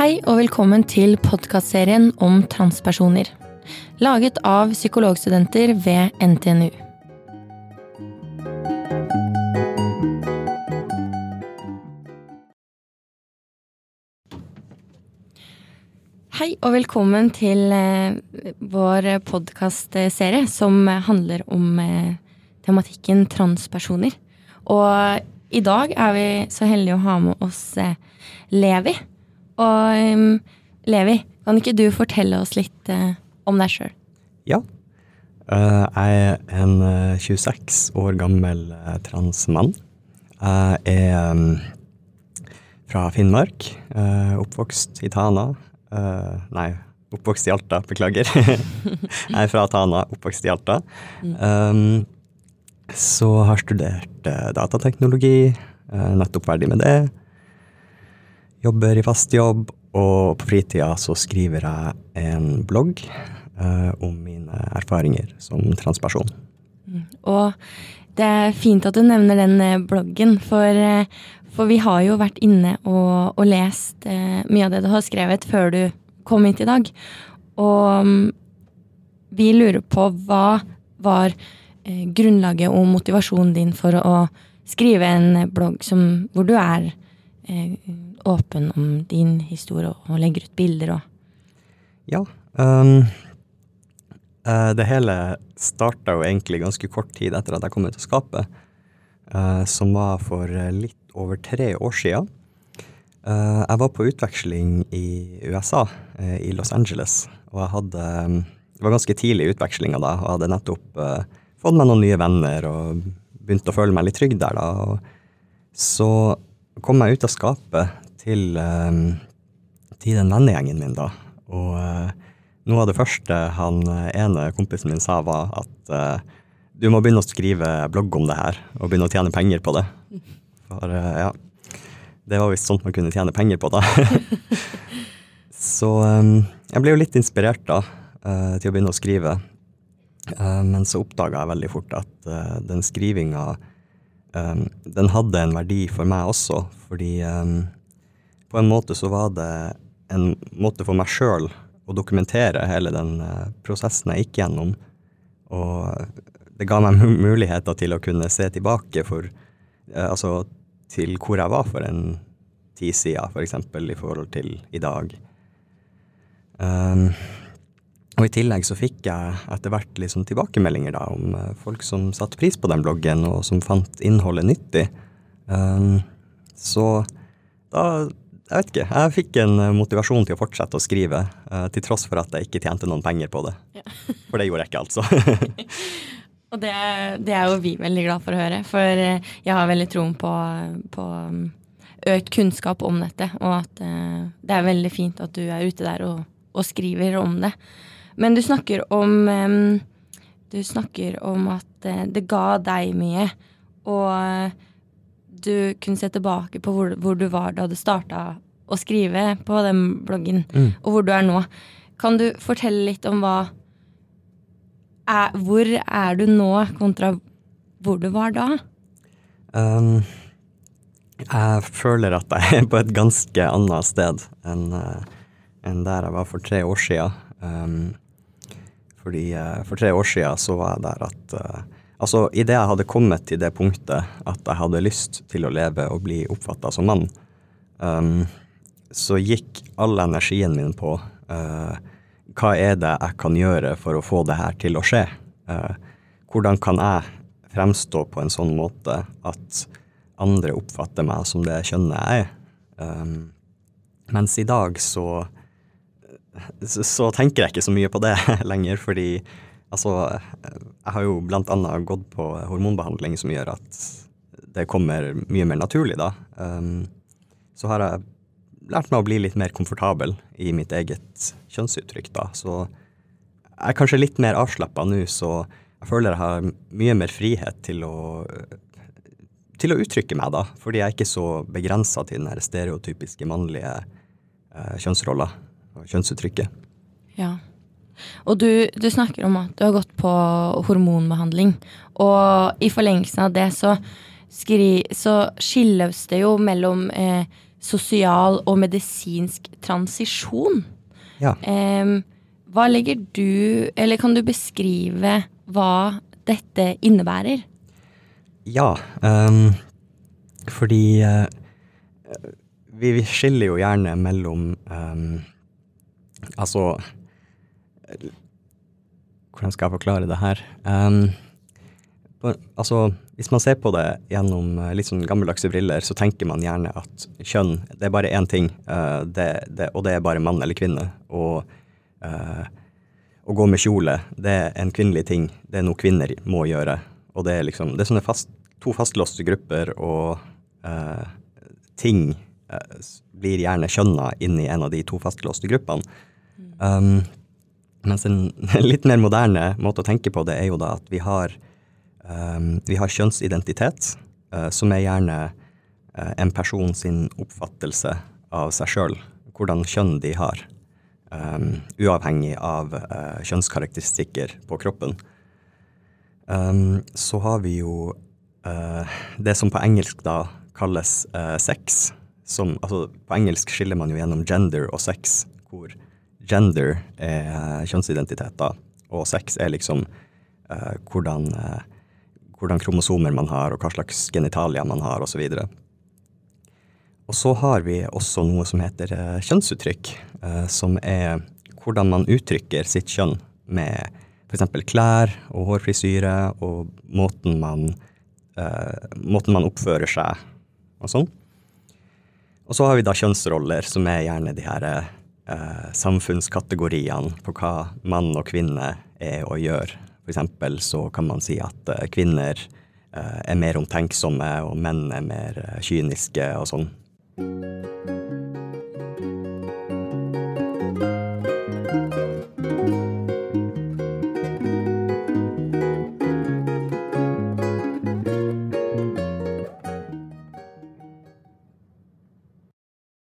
Hei og velkommen til podkastserien om transpersoner. Laget av psykologstudenter ved NTNU. Hei og velkommen til eh, vår podkastserie som handler om eh, tematikken transpersoner. Og i dag er vi så heldige å ha med oss eh, Levi. Og um, Levi, kan ikke du fortelle oss litt om deg sjøl? Ja. Jeg er en uh, 26 år gammel transmann. Jeg er um, fra Finnmark. oppvokst i Tana. Nei, oppvokst i Alta, beklager. jeg er fra Tana, oppvokst i Alta. Um, så har studert datateknologi. nettopp ferdig med det jobber i fast jobb, og på fritida så skriver jeg en blogg om mine erfaringer som transperson. Mm. Og det er fint at du nevner den eh, bloggen, for, eh, for vi har jo vært inne og, og lest eh, mye av det du har skrevet før du kom hit i dag. Og um, vi lurer på hva var grunnlaget og motivasjonen din for å skrive en blogg som, hvor du er åpen om din historie og legger ut bilder og Ja. Um, det hele starta jo egentlig ganske kort tid etter at jeg kom ut av skapet, uh, som var for litt over tre år sia. Jeg var på utveksling i USA, i Los Angeles, og jeg hadde um, Det var ganske tidlig i utvekslinga da, og jeg hadde nettopp fått meg noen nye venner og begynt å føle meg litt trygg der, da. Og så kom jeg ut av skapet til, til den vennegjengen min, da. Og eh, noe av det første han eh, ene kompisen min sa, var at uh, du må begynne å skrive blogg om det her, og begynne å tjene penger på det. For uh, ja, det var visst sånt man kunne tjene penger på, da. så jeg ble jo litt inspirert da, til å begynne å skrive. men så oppdaga jeg veldig fort at den skrivinga den hadde en verdi for meg også, fordi på en måte så var det en måte for meg sjøl å dokumentere hele den uh, prosessen jeg gikk gjennom. Og det ga meg muligheter til å kunne se tilbake for uh, Altså til hvor jeg var for en tid siden, f.eks. For i forhold til i dag. Um, og i tillegg så fikk jeg etter hvert liksom tilbakemeldinger da, om uh, folk som satte pris på den bloggen, og som fant innholdet nyttig. Um, så da jeg vet ikke. Jeg fikk en eh, motivasjon til å fortsette å skrive, uh, til tross for at jeg ikke tjente noen penger på det. Ja. for det gjorde jeg ikke, altså. og det, det, er jo vi veldig glad for å høre, for eh, jeg har veldig troen på, på mm, økt kunnskap om dette, og at det er veldig fint at du er ute der og, og skriver om det. Men du snakker om um, Du snakker om at det ga deg mye, og du kunne se tilbake på hvor, hvor du var da du starta å skrive på den bloggen, mm. og hvor du er nå. Kan du fortelle litt om hva er, Hvor er du nå, kontra hvor du var da? Um, jeg føler at jeg er på et ganske annet sted enn uh, enn der jeg var for tre år sia. Um, fordi uh, for tre år sia så var jeg der at uh, Altså, idet jeg hadde kommet til det punktet at jeg hadde lyst til å leve og bli oppfatta som mann, um, så gikk all energien min på uh, hva er det jeg kan gjøre for å få det her til å skje? Uh, hvordan kan jeg fremstå på en sånn måte at andre oppfatter meg som det kjønnet jeg er? Um, mens i dag så, så, så tenker jeg ikke så mye på det lenger, fordi Altså, jeg har jo blant annet gått på hormonbehandling som gjør at det kommer mye mer naturlig, da. Um, så har jeg lært meg å bli litt mer komfortabel i mitt eget kjønnsuttrykk, da. Så jeg er kanskje litt mer avslappa nå, så jeg føler jeg har mye mer frihet til å til å uttrykke meg, da, fordi jeg er ikke så begrensa til den stereotypiske mannlige uh, kjønnsrolla og kjønnsuttrykket. Ja. Og du, du, snakker om at du har gått på hormonbehandling. Og i forlengelsen av det så, skri, så skilles det jo mellom eh, sosial og medisinsk transisjon. Ja. Eh, hva legger du Eller kan du beskrive hva dette innebærer? Ja, um, fordi uh, vi, vi, skiller jo gjerne mellom um, Altså Hvordan skal jeg forklare det her? Um, altså, hvis man ser på det gjennom eh, litt sånn gammeldagse briller, så tenker man gjerne at kjønn, det er bare én ting, uh, det, det, og det er bare mann eller kvinne. Og uh, å gå med kjole, det er en kvinnelig ting. Det er noe kvinner må gjøre. Og det er liksom Det er sånne fast, to fastlåste grupper, og uh, ting blir gjerne kjønna inn i en av de to fastlåste gruppene. Um, mens en litt mer moderne måte å tenke på det er jo da at vi har, um, vi har kjønnsidentitet, uh, som er gjerne uh, en person sin oppfattelse av seg sjøl, hvordan kjønn de har, um, uavhengig av uh, kjønnskarakteristikker på kroppen. Um, så har vi jo det som på engelsk da kalles sex. Som, altså, på engelsk skiller man jo gjennom gender og sex, hvor gender er kjønnsidentitet, da, og sex er liksom uh, hvordan, uh, hvordan, kromosomer man har, og hva slags genitalier man har, osv. Og, så har vi også noe som heter uh, kjønnsuttrykk, som er hvordan man uttrykker sitt kjønn med f.eks. klær og hårfrisyre og måten man, måten man oppfører seg og sånn. Og så har vi da kjønnsroller, som er gjerne de her eh, samfunnskategoriene på hva mann og kvinne er og gjør. For eksempel så kan man si at eh, kvinner eh, er mer omtenksomme, og menn er mer eh, kyniske og sånn.